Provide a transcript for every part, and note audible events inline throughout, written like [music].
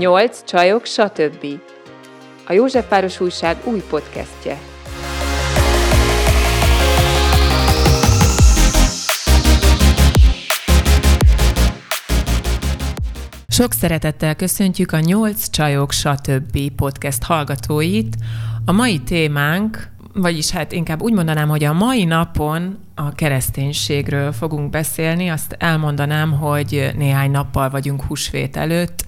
Nyolc csajok, stb. A Józsefváros Újság új podcastje. Sok szeretettel köszöntjük a Nyolc csajok, stb. podcast hallgatóit. A mai témánk vagyis hát inkább úgy mondanám, hogy a mai napon a kereszténységről fogunk beszélni. Azt elmondanám, hogy néhány nappal vagyunk húsvét előtt,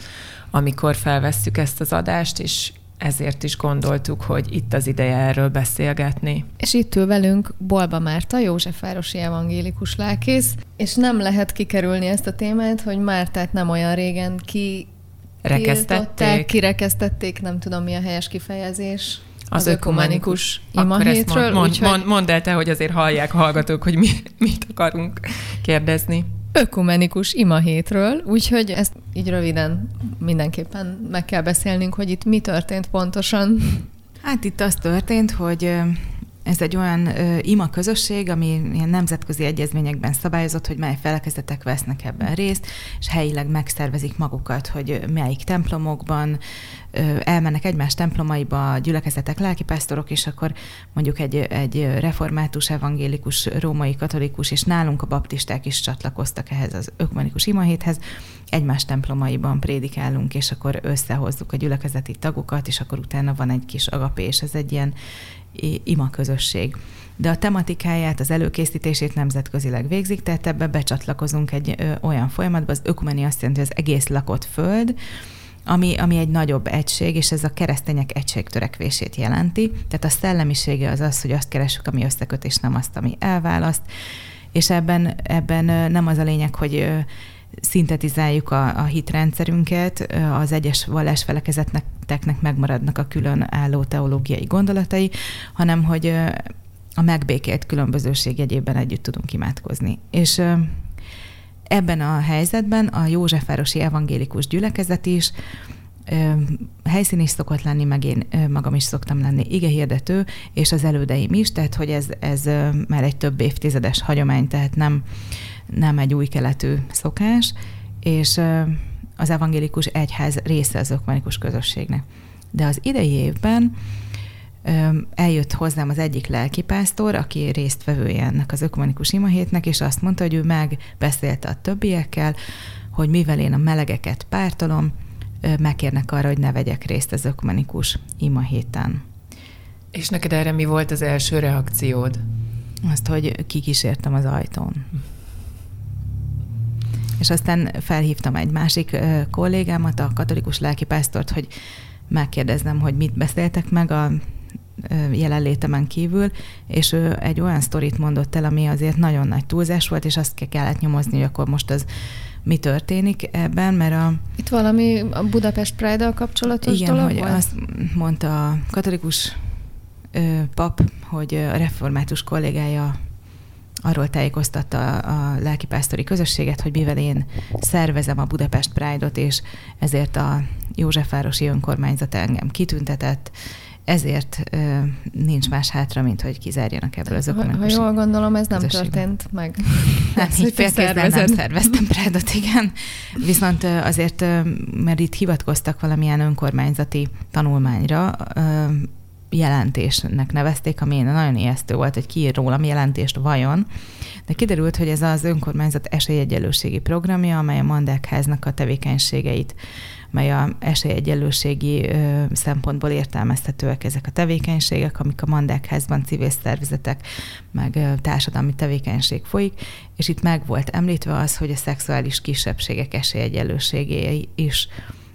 amikor felvesszük ezt az adást, és ezért is gondoltuk, hogy itt az ideje erről beszélgetni. És itt ül velünk Bolba Márta, Józsefvárosi evangélikus lelkész, és nem lehet kikerülni ezt a témát, hogy Mártát nem olyan régen ki Rekesztették. Kirekesztették, nem tudom mi a helyes kifejezés az, az ökumenikus imahétről. Mond, mond, úgyhogy... mond, mondd el te, hogy azért hallják hallgatók, hogy mi, mit akarunk kérdezni. Ökumenikus imahétről, úgyhogy ezt így röviden mindenképpen meg kell beszélnünk, hogy itt mi történt pontosan. Hát itt az történt, hogy ez egy olyan ö, ima közösség, ami ilyen nemzetközi egyezményekben szabályozott, hogy mely felekezetek vesznek ebben részt, és helyileg megszervezik magukat, hogy melyik templomokban elmennek egymás templomaiba a gyülekezetek, lelkipásztorok, és akkor mondjuk egy, egy református, evangélikus, római, katolikus, és nálunk a baptisták is csatlakoztak ehhez az ökumenikus imahéthez, egymás templomaiban prédikálunk, és akkor összehozzuk a gyülekezeti tagokat, és akkor utána van egy kis agapé, és ez egy ilyen ima közösség. De a tematikáját, az előkészítését nemzetközileg végzik, tehát ebbe becsatlakozunk egy ö, olyan folyamatba, az ökumeni azt jelenti, hogy az egész lakott föld, ami, ami egy nagyobb egység, és ez a keresztények egységtörekvését jelenti. Tehát a szellemisége az az, hogy azt keresünk, ami összeköt, és nem azt, ami elválaszt. És ebben, ebben nem az a lényeg, hogy szintetizáljuk a, a hitrendszerünket, az egyes vallásfelekezeteknek megmaradnak a külön álló teológiai gondolatai, hanem hogy a megbékélt különbözőség jegyében együtt tudunk imádkozni. És ebben a helyzetben a Józsefvárosi Evangélikus Gyülekezet is helyszín is szokott lenni, meg én magam is szoktam lenni igehirdető, és az elődeim is, tehát hogy ez, ez már egy több évtizedes hagyomány, tehát nem, nem egy új keletű szokás, és az evangélikus egyház része az ökumenikus közösségnek. De az idei évben eljött hozzám az egyik lelkipásztor, aki résztvevője ennek az ökumenikus imahétnek, és azt mondta, hogy ő megbeszélte a többiekkel, hogy mivel én a melegeket pártolom, megkérnek arra, hogy ne vegyek részt az ökumenikus imahéten. És neked erre mi volt az első reakciód? Azt, hogy kikísértem az ajtón. És aztán felhívtam egy másik kollégámat, a katolikus lelkipásztort, hogy megkérdeznem, hogy mit beszéltek meg a jelenlétemen kívül, és ő egy olyan sztorit mondott el, ami azért nagyon nagy túlzás volt, és azt kellett nyomozni, hogy akkor most az mi történik ebben, mert a... Itt valami a Budapest Pride-dal kapcsolatos igen, dolog hogy volt? azt mondta a katolikus ö, pap, hogy a református kollégája arról tájékoztatta a lelkipásztori közösséget, hogy mivel én szervezem a Budapest Pride-ot, és ezért a Józsefvárosi önkormányzat engem kitüntetett, ezért ö, nincs más hátra, mint hogy kizárjanak ebből az ökumenikus Ha jól gondolom, ez nem történt meg. [laughs] Nem, így félkézzel nem szerveztem Prádot, igen. Viszont azért, mert itt hivatkoztak valamilyen önkormányzati tanulmányra, jelentésnek nevezték, ami nagyon ijesztő volt, hogy kiír rólam jelentést vajon, de kiderült, hogy ez az önkormányzat esélyegyelőségi programja, amely a Mandákháznak a tevékenységeit mely a esélyegyenlőségi szempontból értelmezhetőek ezek a tevékenységek, amik a Mandákházban civil szervezetek, meg társadalmi tevékenység folyik, és itt meg volt említve az, hogy a szexuális kisebbségek esélyegyenlőségé is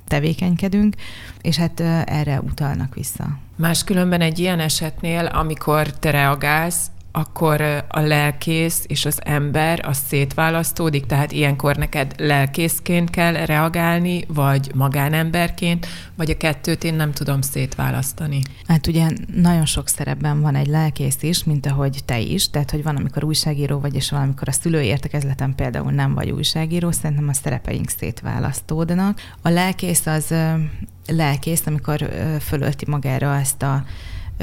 tevékenykedünk, és hát erre utalnak vissza. Máskülönben egy ilyen esetnél, amikor te reagálsz, akkor a lelkész és az ember az szétválasztódik, tehát ilyenkor neked lelkészként kell reagálni, vagy magánemberként, vagy a kettőt én nem tudom szétválasztani. Hát ugye nagyon sok szerepben van egy lelkész is, mint ahogy te is, tehát hogy van, amikor újságíró vagy, és van, amikor a szülői értekezleten például nem vagy újságíró, szerintem a szerepeink szétválasztódnak. A lelkész az lelkész, amikor fölölti magára ezt a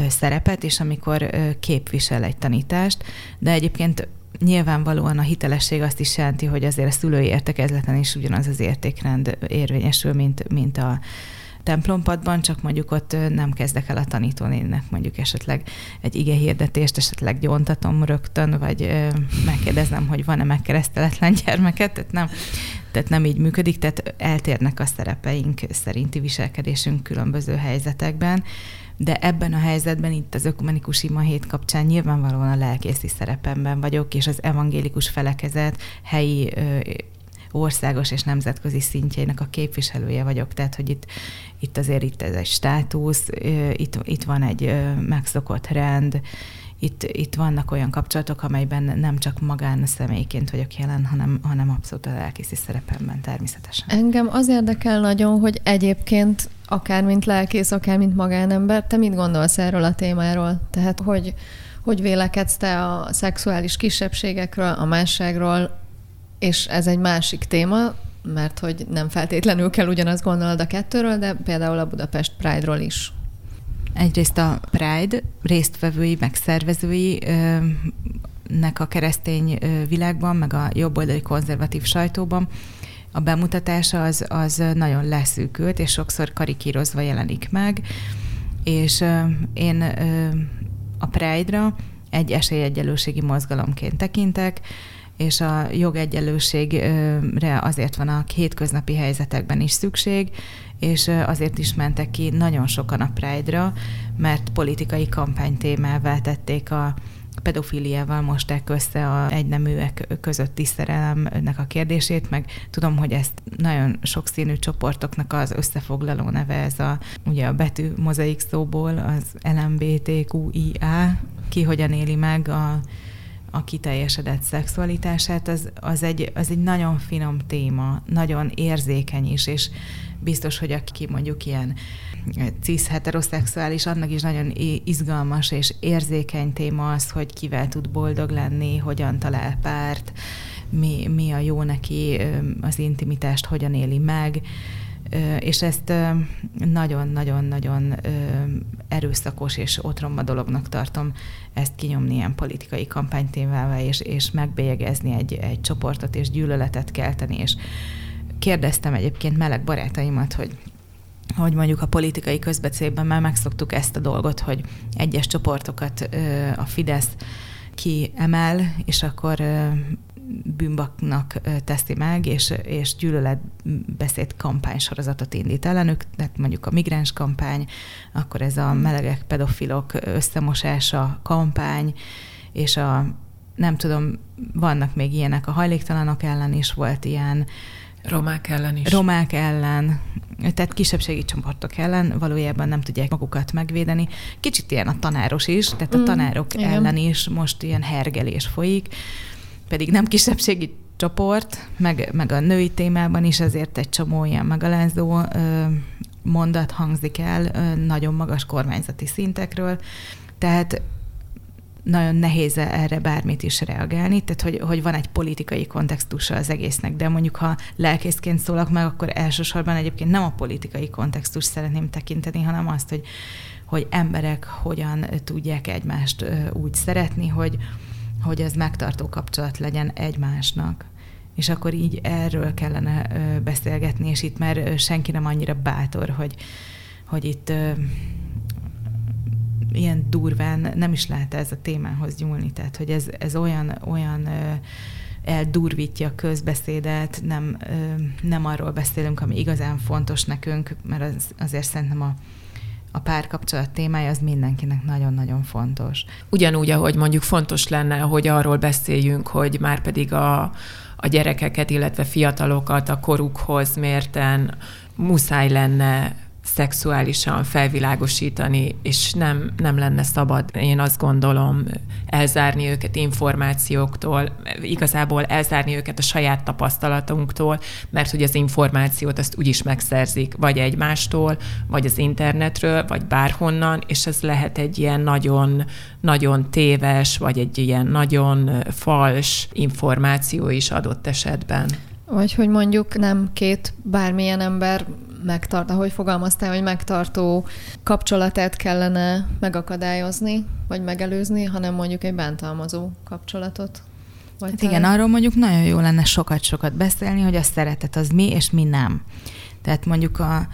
szerepet, és amikor képvisel egy tanítást, de egyébként nyilvánvalóan a hitelesség azt is jelenti, hogy azért a szülői értekezleten is ugyanaz az értékrend érvényesül, mint, mint a templompadban, csak mondjuk ott nem kezdek el a tanítónének mondjuk esetleg egy ige hirdetést, esetleg gyóntatom rögtön, vagy megkérdezem, hogy van-e megkereszteletlen [laughs] gyermeket, tehát nem, tehát nem így működik, tehát eltérnek a szerepeink szerinti viselkedésünk különböző helyzetekben, de ebben a helyzetben itt az ökumenikus ima hét kapcsán nyilvánvalóan a lelkészi szerepemben vagyok, és az evangélikus felekezet helyi országos és nemzetközi szintjének a képviselője vagyok, tehát hogy itt, itt azért itt ez egy státusz, itt, itt van egy megszokott rend, itt, itt vannak olyan kapcsolatok, amelyben nem csak magán személyként vagyok jelen, hanem, hanem abszolút a lelkészi szerepemben természetesen. Engem az érdekel nagyon, hogy egyébként akár mint lelkész, akár mint magánember, te mit gondolsz erről a témáról? Tehát, hogy hogy vélekedsz te a szexuális kisebbségekről, a másságról, és ez egy másik téma, mert hogy nem feltétlenül kell ugyanazt gondolnod a kettőről, de például a Budapest Pride-ról is. Egyrészt a Pride résztvevői, meg szervezői nek a keresztény világban, meg a jobboldali konzervatív sajtóban. A bemutatása az, az nagyon leszűkült, és sokszor karikírozva jelenik meg, és én a Pride-ra egy esélyegyelőségi mozgalomként tekintek, és a jogegyenlőségre azért van a hétköznapi helyzetekben is szükség, és azért is mentek ki nagyon sokan a Pride-ra, mert politikai kampánytémává tették a pedofiliával mosták össze a egyneműek közötti szerelemnek a kérdését, meg tudom, hogy ezt nagyon sokszínű csoportoknak az összefoglaló neve, ez a, ugye a betű mozaik szóból az LMBTQIA, ki hogyan éli meg a a kiteljesedett szexualitását, az, az, egy, az egy nagyon finom téma, nagyon érzékeny is, és biztos, hogy aki mondjuk ilyen cis heteroszexuális, annak is nagyon izgalmas és érzékeny téma az, hogy kivel tud boldog lenni, hogyan talál párt, mi, mi a jó neki, az intimitást hogyan éli meg, és ezt nagyon-nagyon-nagyon erőszakos és otromba dolognak tartom ezt kinyomni ilyen politikai kampánytémával, és, és megbélyegezni egy, egy csoportot, és gyűlöletet kelteni, és kérdeztem egyébként meleg barátaimat, hogy hogy mondjuk a politikai közbeszédben már megszoktuk ezt a dolgot, hogy egyes csoportokat a Fidesz kiemel, és akkor bűnbaknak teszi meg, és, és gyűlöletbeszéd kampánysorozatot indít ellenük, tehát mondjuk a migráns kampány, akkor ez a melegek, pedofilok összemosása kampány, és a nem tudom, vannak még ilyenek, a hajléktalanok ellen is volt ilyen, Romák ellen is. Romák ellen, tehát kisebbségi csoportok ellen valójában nem tudják magukat megvédeni. Kicsit ilyen a tanáros is, tehát a mm, tanárok mm, ellen is most ilyen hergelés folyik, pedig nem kisebbségi csoport, meg, meg a női témában is azért egy csomó ilyen megalázó ö, mondat hangzik el ö, nagyon magas kormányzati szintekről. Tehát nagyon nehéz erre bármit is reagálni, tehát hogy, hogy van egy politikai kontextusa az egésznek, de mondjuk ha lelkészként szólok meg, akkor elsősorban egyébként nem a politikai kontextus szeretném tekinteni, hanem azt, hogy, hogy emberek hogyan tudják egymást úgy szeretni, hogy, hogy ez megtartó kapcsolat legyen egymásnak. És akkor így erről kellene beszélgetni, és itt már senki nem annyira bátor, hogy, hogy itt ilyen durván nem is lehet ez a témához nyúlni. Tehát, hogy ez, ez olyan, olyan eldurvítja a közbeszédet, nem, nem arról beszélünk, ami igazán fontos nekünk, mert az, azért szerintem a, a párkapcsolat témája az mindenkinek nagyon-nagyon fontos. Ugyanúgy, ahogy mondjuk fontos lenne, hogy arról beszéljünk, hogy már pedig a, a gyerekeket, illetve fiatalokat a korukhoz mérten muszáj lenne szexuálisan felvilágosítani, és nem, nem lenne szabad, én azt gondolom, elzárni őket információktól, igazából elzárni őket a saját tapasztalatunktól, mert hogy az információt azt úgyis megszerzik, vagy egymástól, vagy az internetről, vagy bárhonnan, és ez lehet egy ilyen nagyon, nagyon téves, vagy egy ilyen nagyon fals információ is adott esetben. Vagy hogy mondjuk nem két bármilyen ember megtart, ahogy fogalmaztál, hogy megtartó kapcsolatát kellene megakadályozni, vagy megelőzni, hanem mondjuk egy bántalmazó kapcsolatot. Vagy hát igen, arról mondjuk nagyon jó lenne sokat-sokat beszélni, hogy a szeretet az mi, és mi nem. Tehát mondjuk a,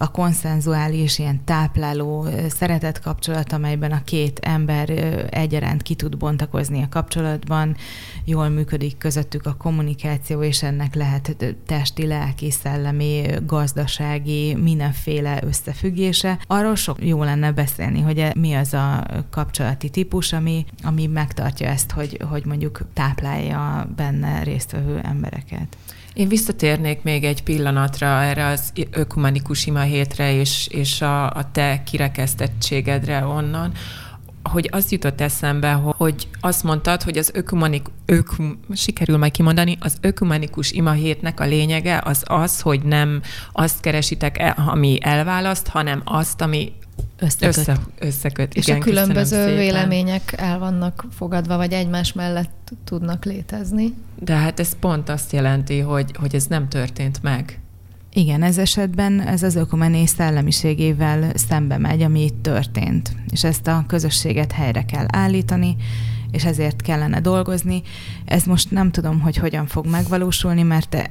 a konszenzuális, ilyen tápláló szeretet kapcsolat, amelyben a két ember egyaránt ki tud bontakozni a kapcsolatban, jól működik közöttük a kommunikáció, és ennek lehet testi, lelki, szellemi, gazdasági, mindenféle összefüggése. Arról sok jó lenne beszélni, hogy e, mi az a kapcsolati típus, ami, ami megtartja ezt, hogy, hogy mondjuk táplálja benne résztvevő embereket. Én visszatérnék még egy pillanatra erre az ökumenikus ima hétre és, és a, a te kirekesztettségedre onnan, hogy az jutott eszembe, hogy azt mondtad, hogy az ökumenik, ökum, sikerül majd kimondani, az ökumenikus ima hétnek a lényege az az, hogy nem azt keresitek, e, ami elválaszt, hanem azt, ami Összeköt. Össze, összeköt. És Igen, a különböző vélemények el vannak fogadva, vagy egymás mellett tudnak létezni. De hát ez pont azt jelenti, hogy, hogy ez nem történt meg. Igen, ez esetben ez az ökumené szellemiségével szembe megy, ami itt történt. És ezt a közösséget helyre kell állítani, és ezért kellene dolgozni. Ez most nem tudom, hogy hogyan fog megvalósulni, mert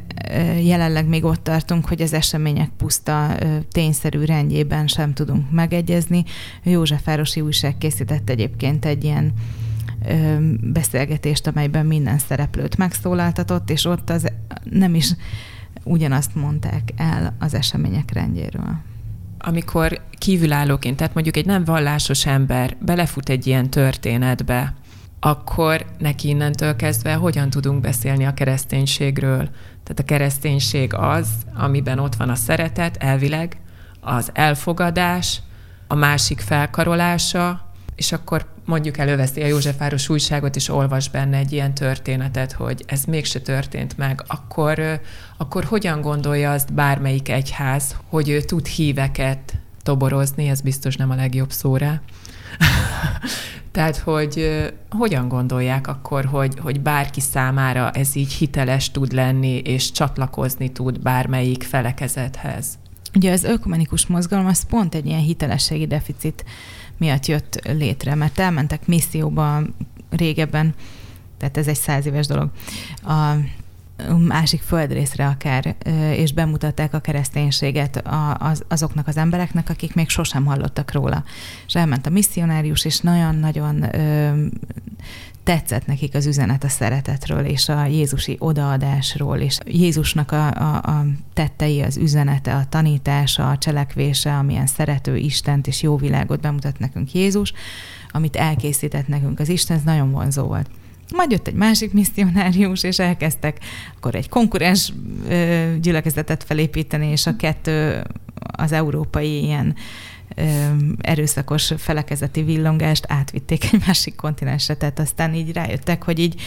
jelenleg még ott tartunk, hogy az események puszta tényszerű rendjében sem tudunk megegyezni. Józsefvárosi újság készített egyébként egy ilyen beszélgetést, amelyben minden szereplőt megszólaltatott, és ott az nem is ugyanazt mondták el az események rendjéről amikor kívülállóként, tehát mondjuk egy nem vallásos ember belefut egy ilyen történetbe, akkor neki innentől kezdve hogyan tudunk beszélni a kereszténységről? Tehát a kereszténység az, amiben ott van a szeretet, elvileg, az elfogadás, a másik felkarolása, és akkor mondjuk előveszi a Józsefváros újságot, és olvas benne egy ilyen történetet, hogy ez mégse történt meg, akkor, akkor hogyan gondolja azt bármelyik egyház, hogy ő tud híveket toborozni, ez biztos nem a legjobb szóra. Tehát, hogy hogyan gondolják akkor, hogy, hogy bárki számára ez így hiteles tud lenni, és csatlakozni tud bármelyik felekezethez? Ugye az ökumenikus mozgalom az pont egy ilyen hitelességi deficit miatt jött létre, mert elmentek misszióba régebben, tehát ez egy száz éves dolog, a másik földrészre akár, és bemutatták a kereszténységet az, azoknak az embereknek, akik még sosem hallottak róla. És elment a misszionárius, és nagyon-nagyon tetszett nekik az üzenet a szeretetről, és a Jézusi odaadásról, és Jézusnak a, a, a tettei, az üzenete, a tanítása, a cselekvése, amilyen szerető Istent és jó világot bemutat nekünk Jézus, amit elkészített nekünk az Isten, ez nagyon vonzó volt. Majd jött egy másik misszionárius, és elkezdtek akkor egy konkurens gyülekezetet felépíteni, és a kettő az európai ilyen erőszakos felekezeti villongást átvitték egy másik kontinensre, tehát aztán így rájöttek, hogy így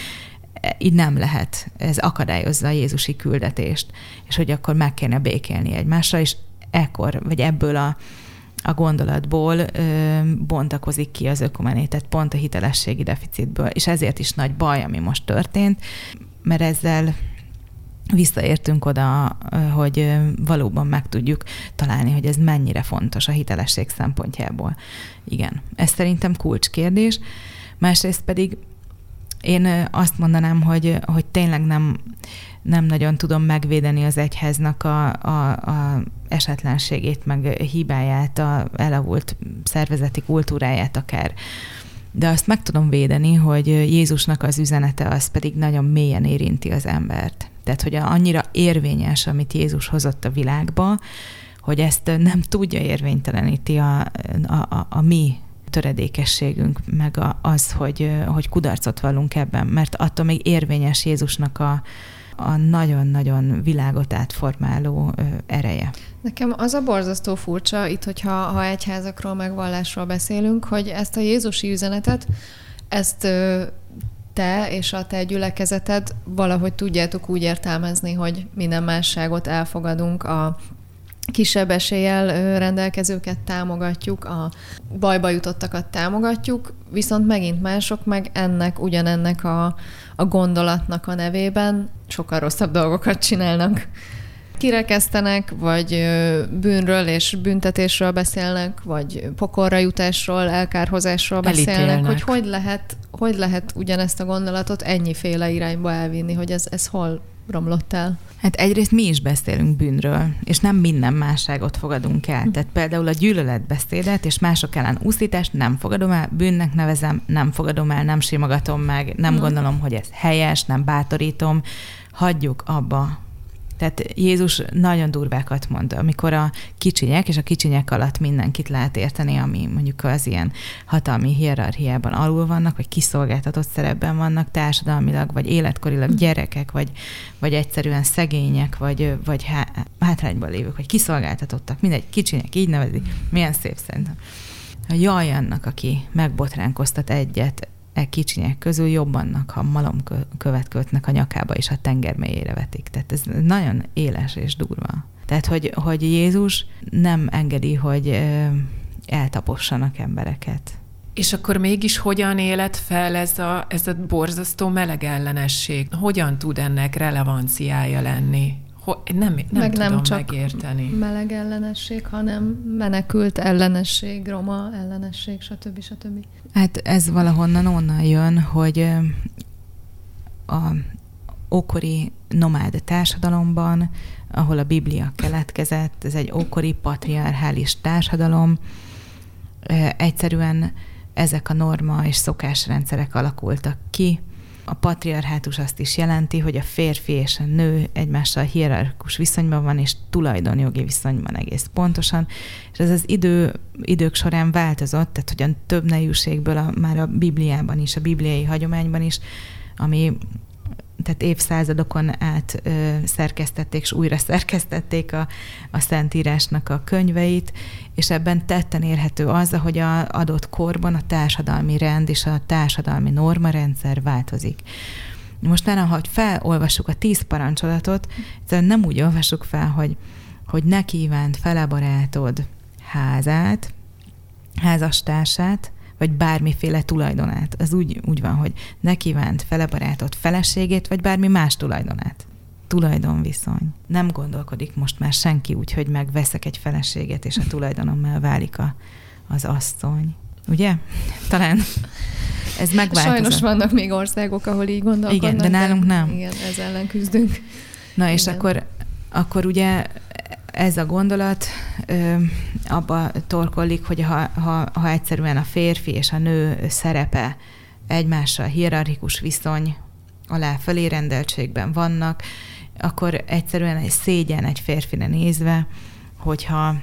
így nem lehet, ez akadályozza a Jézusi küldetést, és hogy akkor meg kéne békélni egymásra, és ekkor, vagy ebből a, a gondolatból ö, bontakozik ki az ökumené, tehát pont a hitelességi deficitből, és ezért is nagy baj, ami most történt, mert ezzel visszaértünk oda, hogy valóban meg tudjuk találni, hogy ez mennyire fontos a hitelesség szempontjából. Igen, ez szerintem kulcskérdés. Másrészt pedig én azt mondanám, hogy, hogy tényleg nem, nem nagyon tudom megvédeni az egyháznak a, a, a esetlenségét, meg hibáját, a elavult szervezeti kultúráját akár. De azt meg tudom védeni, hogy Jézusnak az üzenete az pedig nagyon mélyen érinti az embert. Tehát, hogy annyira érvényes, amit Jézus hozott a világba, hogy ezt nem tudja érvényteleníti a, a, a, a mi töredékességünk, meg a, az, hogy, hogy kudarcot vallunk ebben, mert attól még érvényes Jézusnak a, a nagyon-nagyon világot átformáló ereje. Nekem az a borzasztó furcsa itt, hogyha ha egyházakról, meg vallásról beszélünk, hogy ezt a Jézusi üzenetet, ezt te és a te gyülekezeted valahogy tudjátok úgy értelmezni, hogy minden másságot elfogadunk, a kisebb eséllyel rendelkezőket támogatjuk, a bajba jutottakat támogatjuk, viszont megint mások meg ennek, ugyanennek a, a gondolatnak a nevében sokkal rosszabb dolgokat csinálnak. kirekesztenek, vagy bűnről és büntetésről beszélnek, vagy pokorra jutásról, elkárhozásról beszélnek, Elítélnek. hogy hogy lehet, hogy lehet ugyanezt a gondolatot ennyiféle irányba elvinni, hogy ez, ez hol romlott el? Hát egyrészt mi is beszélünk bűnről, és nem minden másságot fogadunk el. Hm. Tehát például a gyűlöletbeszédet és mások ellen úszítást nem fogadom el, bűnnek nevezem, nem fogadom el, nem simogatom meg, nem hm. gondolom, hogy ez helyes, nem bátorítom, hagyjuk abba tehát Jézus nagyon durvákat mond, amikor a kicsinyek, és a kicsinyek alatt mindenkit lehet érteni, ami mondjuk az ilyen hatalmi hierarchiában alul vannak, vagy kiszolgáltatott szerepben vannak társadalmilag, vagy életkorilag hm. gyerekek, vagy, vagy egyszerűen szegények, vagy, vagy hátrányban lévők, vagy kiszolgáltatottak, mindegy, kicsinyek, így nevezik. Milyen szép szerintem. Jaj annak, aki megbotránkoztat egyet, e kicsinyek közül jobbannak, ha malomkövet kötnek a nyakába, és a tenger mélyére vetik. Tehát ez nagyon éles és durva. Tehát, hogy, hogy Jézus nem engedi, hogy eltapossanak embereket. És akkor mégis hogyan élet fel ez a, ez a borzasztó meleg ellenesség? Hogyan tud ennek relevanciája lenni? Ho- nem, nem Meg tudom nem csak megérteni. meleg ellenesség, hanem menekült ellenesség, roma ellenesség, stb. stb. Hát ez valahonnan onnan jön, hogy a ókori nomád társadalomban, ahol a Biblia keletkezett, ez egy ókori patriarchális társadalom, egyszerűen ezek a norma és szokásrendszerek alakultak ki, a patriarhátus azt is jelenti, hogy a férfi és a nő egymással hierarchikus viszonyban van, és tulajdonjogi viszonyban egész pontosan. És ez az idő, idők során változott, tehát hogyan több nejűségből a, már a Bibliában is, a bibliai hagyományban is, ami tehát évszázadokon át ö, szerkesztették, és újra szerkesztették a, a Szentírásnak a könyveit, és ebben tetten érhető az, hogy a adott korban a társadalmi rend és a társadalmi normarendszer változik. Most nálam, ha felolvassuk a tíz parancsolatot, nem úgy olvassuk fel, hogy, hogy ne kívánt fele barátod házát, házastársát, vagy bármiféle tulajdonát. Az úgy, úgy van, hogy ne kívánt fele barátot, feleségét, vagy bármi más tulajdonát. Tulajdonviszony. Nem gondolkodik most már senki úgy, hogy megveszek egy feleséget, és a tulajdonommal válik a, az asszony. Ugye? Talán ez megváltozott. Sajnos vannak még országok, ahol így gondolkodnak. Igen, de nálunk nem. Igen, ez ellen küzdünk. Na és igen. akkor, akkor ugye ez a gondolat ö, abba torkollik, hogy ha, ha, ha egyszerűen a férfi és a nő szerepe egymással hierarchikus viszony alá felérendeltségben vannak, akkor egyszerűen egy szégyen egy férfire nézve, hogyha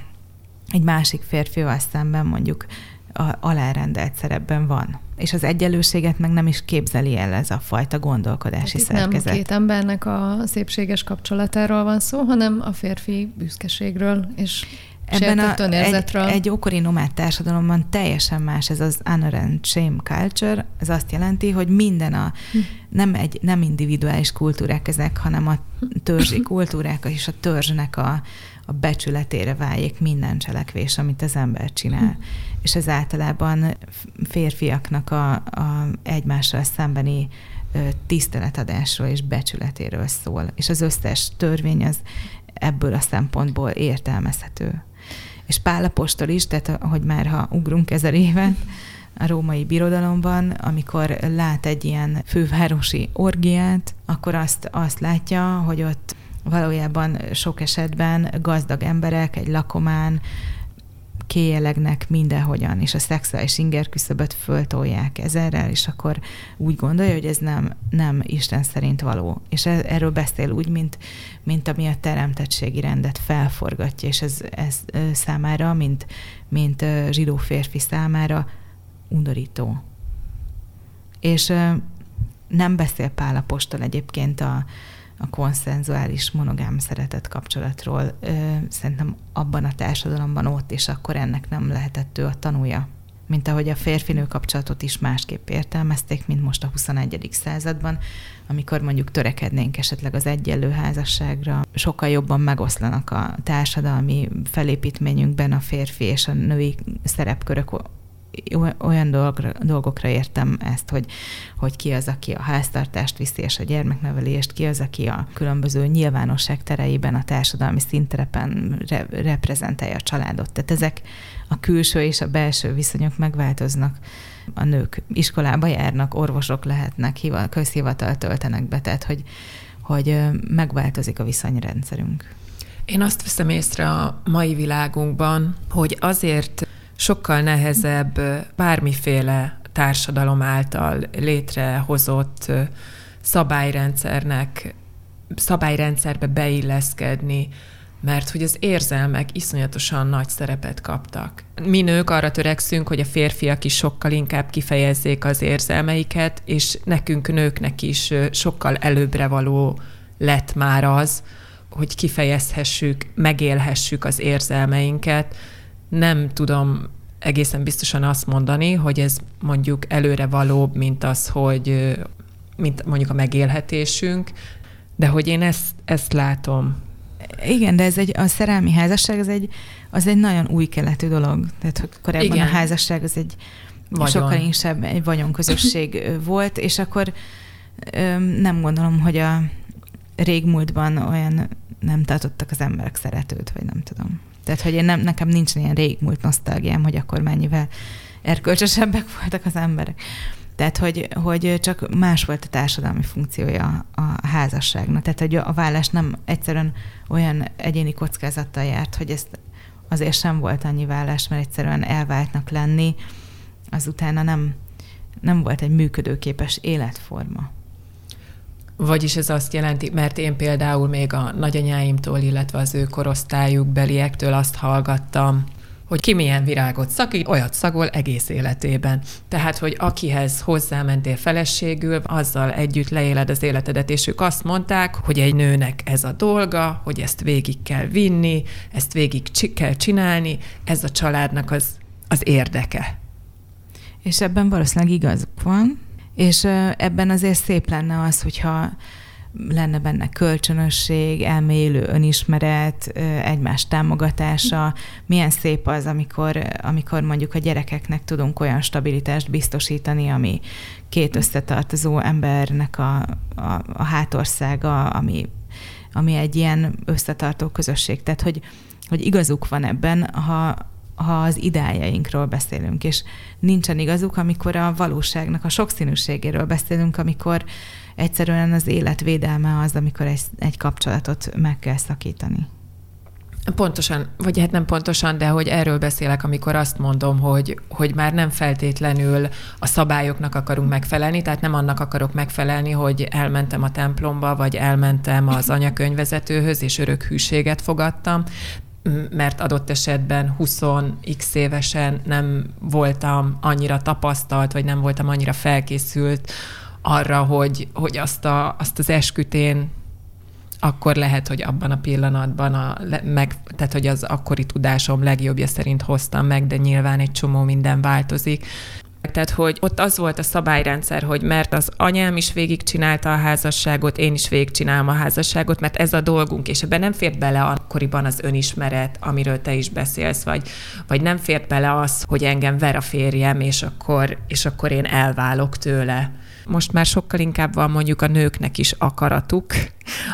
egy másik férfival szemben mondjuk a, alárendelt szerepben van. És az egyenlőséget meg nem is képzeli el ez a fajta gondolkodási hát szerkezet. Nem két embernek a szépséges kapcsolatáról van szó, hanem a férfi büszkeségről és Ebben a, egy, egy ókori nomád társadalomban teljesen más ez az honor and shame culture. Ez azt jelenti, hogy minden a, hm. nem, egy, nem individuális kultúrák ezek, hanem a törzsi kultúrák és a törzsnek a, a becsületére váljék minden cselekvés, amit az ember csinál. Hm. És ez általában férfiaknak a, a egymással szembeni tiszteletadásról és becsületéről szól. És az összes törvény az ebből a szempontból értelmezhető. És Pálapostól is, tehát hogy már ha ugrunk ezer évet, a római birodalomban, amikor lát egy ilyen fővárosi orgiát, akkor azt, azt látja, hogy ott valójában sok esetben gazdag emberek, egy lakomán, kéjelegnek mindenhogyan, és a szexuális ingerküszöböt föltolják ezerrel, és akkor úgy gondolja, hogy ez nem, nem Isten szerint való. És e, erről beszél úgy, mint, mint ami a teremtettségi rendet felforgatja, és ez, ez számára, mint, mint zsidó férfi számára undorító. És nem beszél Pál Apostol egyébként a, a konszenzuális monogám szeretet kapcsolatról. Szerintem abban a társadalomban ott, és akkor ennek nem lehetett ő a tanúja. Mint ahogy a férfinő kapcsolatot is másképp értelmezték, mint most a 21. században, amikor mondjuk törekednénk esetleg az egyenlő házasságra, sokkal jobban megoszlanak a társadalmi felépítményünkben a férfi és a női szerepkörök olyan dolgokra, értem ezt, hogy, hogy ki az, aki a háztartást viszi, és a gyermeknevelést, ki az, aki a különböző nyilvánosság tereiben, a társadalmi szinterepen re- reprezentálja a családot. Tehát ezek a külső és a belső viszonyok megváltoznak. A nők iskolába járnak, orvosok lehetnek, közhivatal töltenek be, tehát hogy, hogy megváltozik a viszonyrendszerünk. Én azt veszem észre a mai világunkban, hogy azért sokkal nehezebb bármiféle társadalom által létrehozott szabályrendszernek, szabályrendszerbe beilleszkedni, mert hogy az érzelmek iszonyatosan nagy szerepet kaptak. Mi nők arra törekszünk, hogy a férfiak is sokkal inkább kifejezzék az érzelmeiket, és nekünk nőknek is sokkal előbbre való lett már az, hogy kifejezhessük, megélhessük az érzelmeinket. Nem tudom egészen biztosan azt mondani, hogy ez mondjuk előre valóbb, mint az, hogy mint mondjuk a megélhetésünk, de hogy én ezt, ezt látom. Igen, de ez egy, a szerelmi házasság az egy, az egy nagyon új keletű dolog. Tehát hogy korábban Igen. a házasság az egy Vagyon. sokkal inkább egy vagyonközösség volt, és akkor öm, nem gondolom, hogy a régmúltban olyan nem tartottak az emberek szeretőt, vagy nem tudom. Tehát, hogy én nem, nekem nincs ilyen régmúlt nosztalgiám, hogy akkor mennyivel erkölcsösebbek [laughs] voltak az emberek. Tehát, hogy, hogy csak más volt a társadalmi funkciója a házasságnak. Tehát, hogy a vállás nem egyszerűen olyan egyéni kockázattal járt, hogy ezt azért sem volt annyi vállás, mert egyszerűen elváltnak lenni, azutána nem, nem volt egy működőképes életforma. Vagyis ez azt jelenti, mert én például még a nagyanyáimtól, illetve az ő korosztályuk beliektől azt hallgattam, hogy ki milyen virágot szakít, olyat szagol egész életében. Tehát, hogy akihez hozzámentél feleségül, azzal együtt leéled az életedet, és ők azt mondták, hogy egy nőnek ez a dolga, hogy ezt végig kell vinni, ezt végig kell csinálni, ez a családnak az, az érdeke. És ebben valószínűleg igazuk van, és ebben azért szép lenne az, hogyha lenne benne kölcsönösség, elmélyülő önismeret, egymás támogatása. Milyen szép az, amikor, amikor mondjuk a gyerekeknek tudunk olyan stabilitást biztosítani, ami két összetartozó embernek a, a, a hátországa, ami, ami egy ilyen összetartó közösség. Tehát, hogy, hogy igazuk van ebben, ha, ha az ideájainkról beszélünk, és nincsen igazuk, amikor a valóságnak a sokszínűségéről beszélünk, amikor egyszerűen az életvédelme az, amikor egy, egy kapcsolatot meg kell szakítani. Pontosan, vagy hát nem pontosan, de hogy erről beszélek, amikor azt mondom, hogy, hogy már nem feltétlenül a szabályoknak akarunk megfelelni, tehát nem annak akarok megfelelni, hogy elmentem a templomba, vagy elmentem az anyakönyvezetőhöz, és örök hűséget fogadtam, mert adott esetben 20x évesen nem voltam annyira tapasztalt, vagy nem voltam annyira felkészült arra, hogy, hogy azt, a, azt az eskütén akkor lehet, hogy abban a pillanatban, a, meg, tehát hogy az akkori tudásom legjobbja szerint hoztam meg, de nyilván egy csomó minden változik. Tehát, hogy ott az volt a szabályrendszer, hogy mert az anyám is végigcsinálta a házasságot, én is végigcsinálom a házasságot, mert ez a dolgunk, és ebben nem fért bele akkoriban az önismeret, amiről te is beszélsz, vagy, vagy nem fért bele az, hogy engem ver a férjem, és akkor, és akkor én elválok tőle. Most már sokkal inkább van mondjuk a nőknek is akaratuk,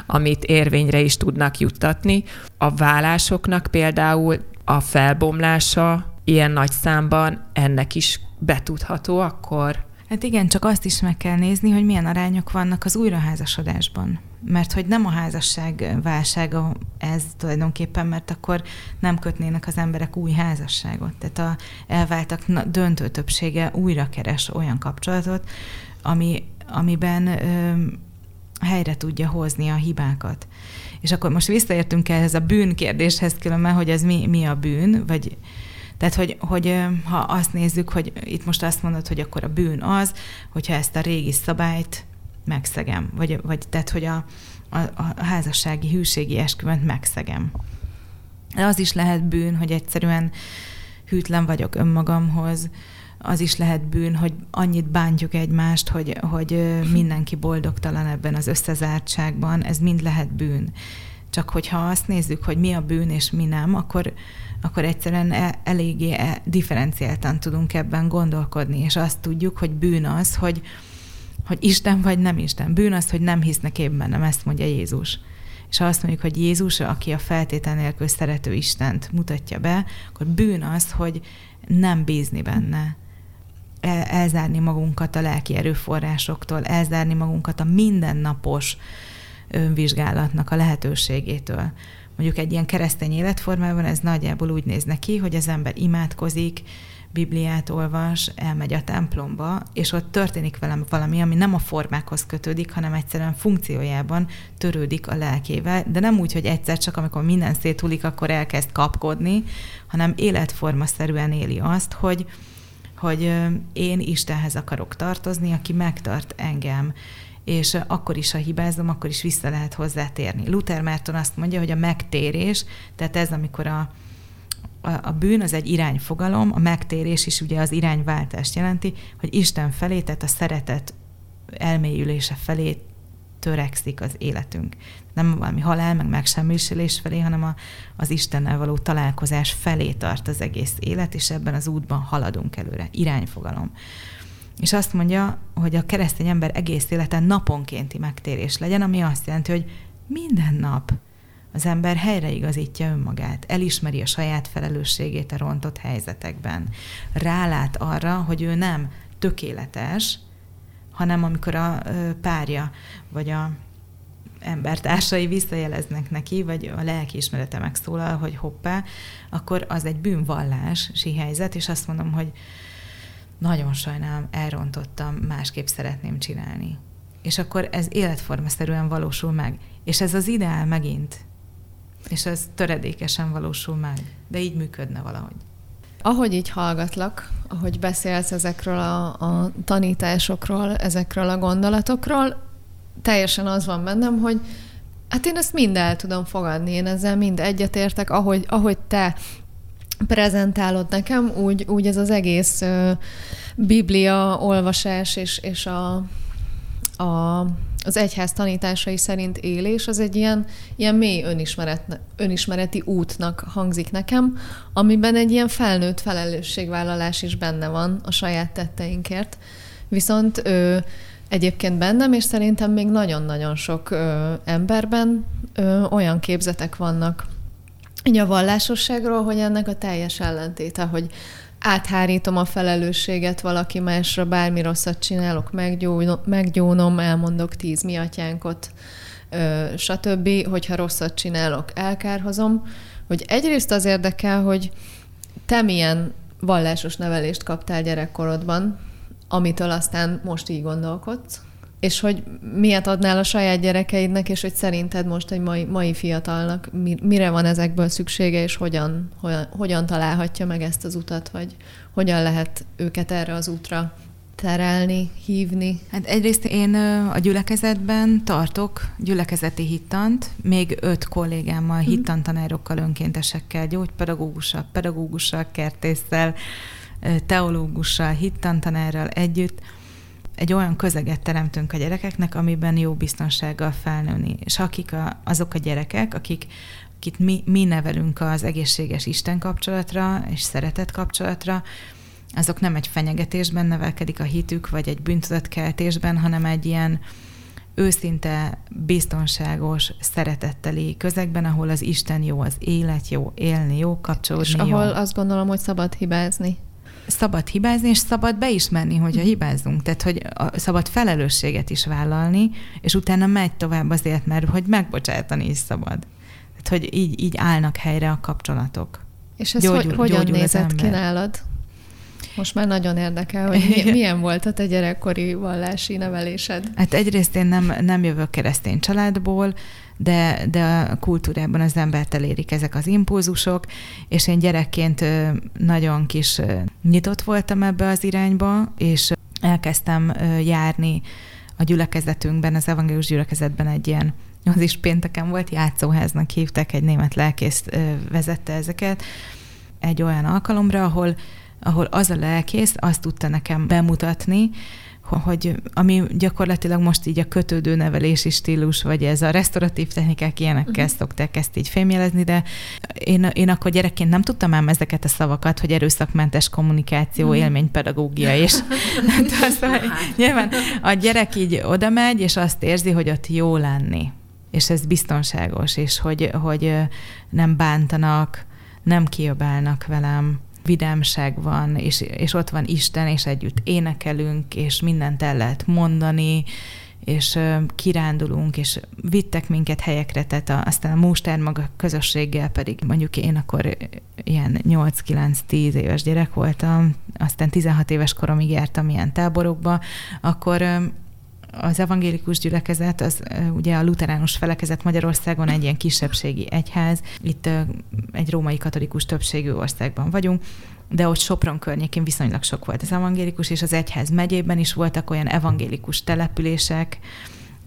amit érvényre is tudnak juttatni. A vállásoknak például a felbomlása ilyen nagy számban ennek is betudható akkor? Hát igen, csak azt is meg kell nézni, hogy milyen arányok vannak az újraházasodásban. Mert hogy nem a házasság válsága ez tulajdonképpen, mert akkor nem kötnének az emberek új házasságot. Tehát a elváltak döntő többsége újra keres olyan kapcsolatot, ami, amiben ö, helyre tudja hozni a hibákat. És akkor most visszaértünk ehhez a bűn kérdéshez különben, hogy ez mi, mi a bűn, vagy tehát, hogy, hogy ha azt nézzük, hogy itt most azt mondod, hogy akkor a bűn az, hogyha ezt a régi szabályt megszegem, vagy, vagy tehát, hogy a, a, a házassági hűségi esküvent megszegem. Az is lehet bűn, hogy egyszerűen hűtlen vagyok önmagamhoz, az is lehet bűn, hogy annyit bántjuk egymást, hogy, hogy mindenki boldogtalan ebben az összezártságban, ez mind lehet bűn. Csak hogyha azt nézzük, hogy mi a bűn és mi nem, akkor, akkor egyszerűen e, eléggé e, differenciáltan tudunk ebben gondolkodni, és azt tudjuk, hogy bűn az, hogy, hogy Isten vagy nem Isten. Bűn az, hogy nem hisznek én bennem, ezt mondja Jézus. És ha azt mondjuk, hogy Jézus, aki a feltétel nélkül szerető Istent mutatja be, akkor bűn az, hogy nem bízni benne, elzárni magunkat a lelki erőforrásoktól, elzárni magunkat a mindennapos önvizsgálatnak a lehetőségétől. Mondjuk egy ilyen keresztény életformában ez nagyjából úgy néz neki, hogy az ember imádkozik, Bibliát olvas, elmegy a templomba, és ott történik velem valami, ami nem a formákhoz kötődik, hanem egyszerűen funkciójában törődik a lelkével, de nem úgy, hogy egyszer csak, amikor minden széthulik, akkor elkezd kapkodni, hanem életformaszerűen éli azt, hogy, hogy én Istenhez akarok tartozni, aki megtart engem, és akkor is, ha hibázom, akkor is vissza lehet hozzátérni. Luther Márton azt mondja, hogy a megtérés, tehát ez, amikor a, a, bűn az egy irányfogalom, a megtérés is ugye az irányváltást jelenti, hogy Isten felé, tehát a szeretet elmélyülése felé törekszik az életünk. Nem valami halál, meg megsemmisülés felé, hanem a, az Istennel való találkozás felé tart az egész élet, és ebben az útban haladunk előre. Irányfogalom. És azt mondja, hogy a keresztény ember egész életen naponkénti megtérés legyen, ami azt jelenti, hogy minden nap az ember helyreigazítja önmagát, elismeri a saját felelősségét a rontott helyzetekben, rálát arra, hogy ő nem tökéletes, hanem amikor a párja vagy a embertársai visszajeleznek neki, vagy a lelkiismerete megszólal, hogy hoppá, akkor az egy bűnvallási helyzet, és azt mondom, hogy nagyon sajnálom, elrontottam, másképp szeretném csinálni. És akkor ez életformaszerűen valósul meg. És ez az ideál megint. És ez töredékesen valósul meg. De így működne valahogy. Ahogy így hallgatlak, ahogy beszélsz ezekről a, a tanításokról, ezekről a gondolatokról, teljesen az van bennem, hogy hát én ezt mind el tudom fogadni, én ezzel mind egyetértek, ahogy, ahogy te prezentálod nekem, úgy, úgy ez az egész uh, biblia olvasás és, és a, a, az egyház tanításai szerint élés, az egy ilyen, ilyen mély önismeret, önismereti útnak hangzik nekem, amiben egy ilyen felnőtt felelősségvállalás is benne van a saját tetteinkért. Viszont ö, egyébként bennem, és szerintem még nagyon-nagyon sok ö, emberben ö, olyan képzetek vannak, így a vallásosságról, hogy ennek a teljes ellentéte, hogy áthárítom a felelősséget valaki másra, bármi rosszat csinálok, meggyónom, elmondok tíz miatyánkot, stb., hogyha rosszat csinálok, elkárhozom, hogy egyrészt az érdekel, hogy te milyen vallásos nevelést kaptál gyerekkorodban, amitől aztán most így gondolkodsz, és hogy miért adnál a saját gyerekeidnek, és hogy szerinted most egy mai, mai fiatalnak mire van ezekből szüksége, és hogyan, hogyan, hogyan találhatja meg ezt az utat, vagy hogyan lehet őket erre az útra terelni, hívni? Hát egyrészt én a gyülekezetben tartok gyülekezeti hittant, még öt kollégámmal, mm. hittantanárokkal, önkéntesekkel, gyógypedagógussal, pedagógussal, kertésszel, teológussal, hittantanárral együtt, egy olyan közeget teremtünk a gyerekeknek, amiben jó biztonsággal felnőni. És akik a, azok a gyerekek, akik, akit mi, mi nevelünk az egészséges Isten kapcsolatra és szeretet kapcsolatra, azok nem egy fenyegetésben nevelkedik a hitük, vagy egy bűntudatkeltésben, hanem egy ilyen őszinte, biztonságos, szeretetteli közegben, ahol az Isten jó, az élet jó, élni jó, kapcsolódni és jó. ahol azt gondolom, hogy szabad hibázni szabad hibázni, és szabad beismerni, hogyha mhm. hibázunk. Tehát, hogy a, szabad felelősséget is vállalni, és utána megy tovább azért, mert hogy megbocsátani is szabad. Tehát, hogy így, így állnak helyre a kapcsolatok. És ez gyógyul, hogy, hogyan nézett ki nálad? Most már nagyon érdekel, hogy milyen volt a te gyerekkori vallási nevelésed? Hát egyrészt én nem, nem jövök keresztény családból, de, de a kultúrában az embert elérik ezek az impulzusok, és én gyerekként nagyon kis nyitott voltam ebbe az irányba, és elkezdtem járni a gyülekezetünkben, az evangélius gyülekezetben egy ilyen az is pénteken volt, játszóháznak hívtak, egy német lelkész vezette ezeket, egy olyan alkalomra, ahol, ahol az a lelkész azt tudta nekem bemutatni, hogy ami gyakorlatilag most így a kötődő nevelési stílus, vagy ez a restauratív technikák ilyenekkel uh-huh. szokták ezt így fémjelezni, de én, én akkor gyerekként nem tudtam ám ezeket a szavakat, hogy erőszakmentes kommunikáció, uh-huh. élménypedagógia, [laughs] és szóval, nyilván a gyerek így oda megy, és azt érzi, hogy ott jó lenni, és ez biztonságos, és hogy, hogy nem bántanak, nem kiabálnak velem, vidámság van, és, és ott van Isten, és együtt énekelünk, és mindent el lehet mondani, és kirándulunk, és vittek minket helyekre, tehát a, aztán a Mústár maga közösséggel pedig mondjuk én akkor ilyen 8-9-10 éves gyerek voltam, aztán 16 éves koromig jártam ilyen táborokba, akkor az evangélikus gyülekezet, az ugye a luteránus felekezet Magyarországon egy ilyen kisebbségi egyház, itt egy római katolikus többségű országban vagyunk, de ott Sopron környékén viszonylag sok volt az evangélikus, és az egyház megyében is voltak olyan evangélikus települések,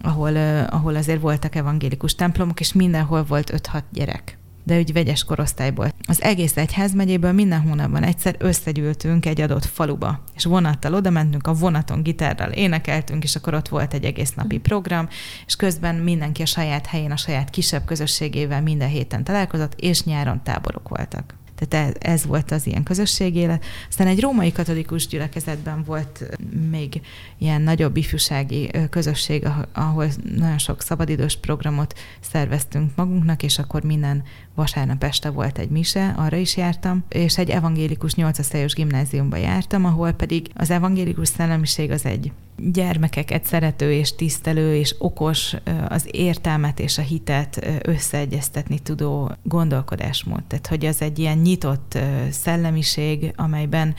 ahol, ahol azért voltak evangélikus templomok, és mindenhol volt 5-6 gyerek de úgy vegyes korosztályból. Az egész egyházmegyéből minden hónapban egyszer összegyűltünk egy adott faluba, és vonattal oda mentünk, a vonaton gitárral énekeltünk, és akkor ott volt egy egész napi program, és közben mindenki a saját helyén, a saját kisebb közösségével minden héten találkozott, és nyáron táborok voltak. Tehát ez volt az ilyen közösségélet. Aztán egy római katolikus gyülekezetben volt még ilyen nagyobb ifjúsági közösség, ahol nagyon sok szabadidős programot szerveztünk magunknak, és akkor minden vasárnap este volt egy mise, arra is jártam, és egy evangélikus nyolcasztályos gimnáziumba jártam, ahol pedig az evangélikus szellemiség az egy gyermekeket szerető és tisztelő és okos, az értelmet és a hitet összeegyeztetni tudó gondolkodásmód. Tehát, hogy az egy ilyen nyitott szellemiség, amelyben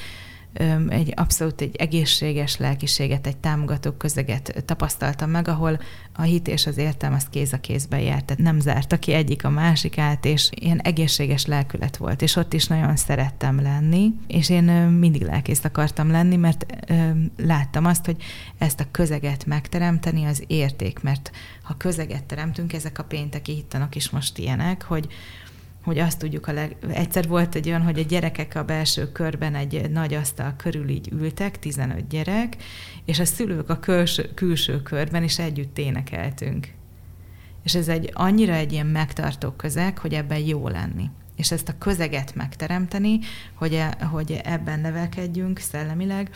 egy abszolút egy egészséges lelkiséget, egy támogató közeget tapasztaltam meg, ahol a hit és az értelem az kéz a kézben járt, tehát nem zárta ki egyik a másikát, és ilyen egészséges lelkület volt, és ott is nagyon szerettem lenni, és én mindig lelkész akartam lenni, mert láttam azt, hogy ezt a közeget megteremteni az érték, mert ha közeget teremtünk, ezek a pénteki hittanok is most ilyenek, hogy hogy azt tudjuk, a leg... egyszer volt egy olyan, hogy a gyerekek a belső körben egy nagy asztal körül így ültek, 15 gyerek, és a szülők a külső, külső körben is együtt énekeltünk. És ez egy annyira egy ilyen megtartó közeg, hogy ebben jó lenni. És ezt a közeget megteremteni, hogy, e, hogy ebben nevelkedjünk szellemileg,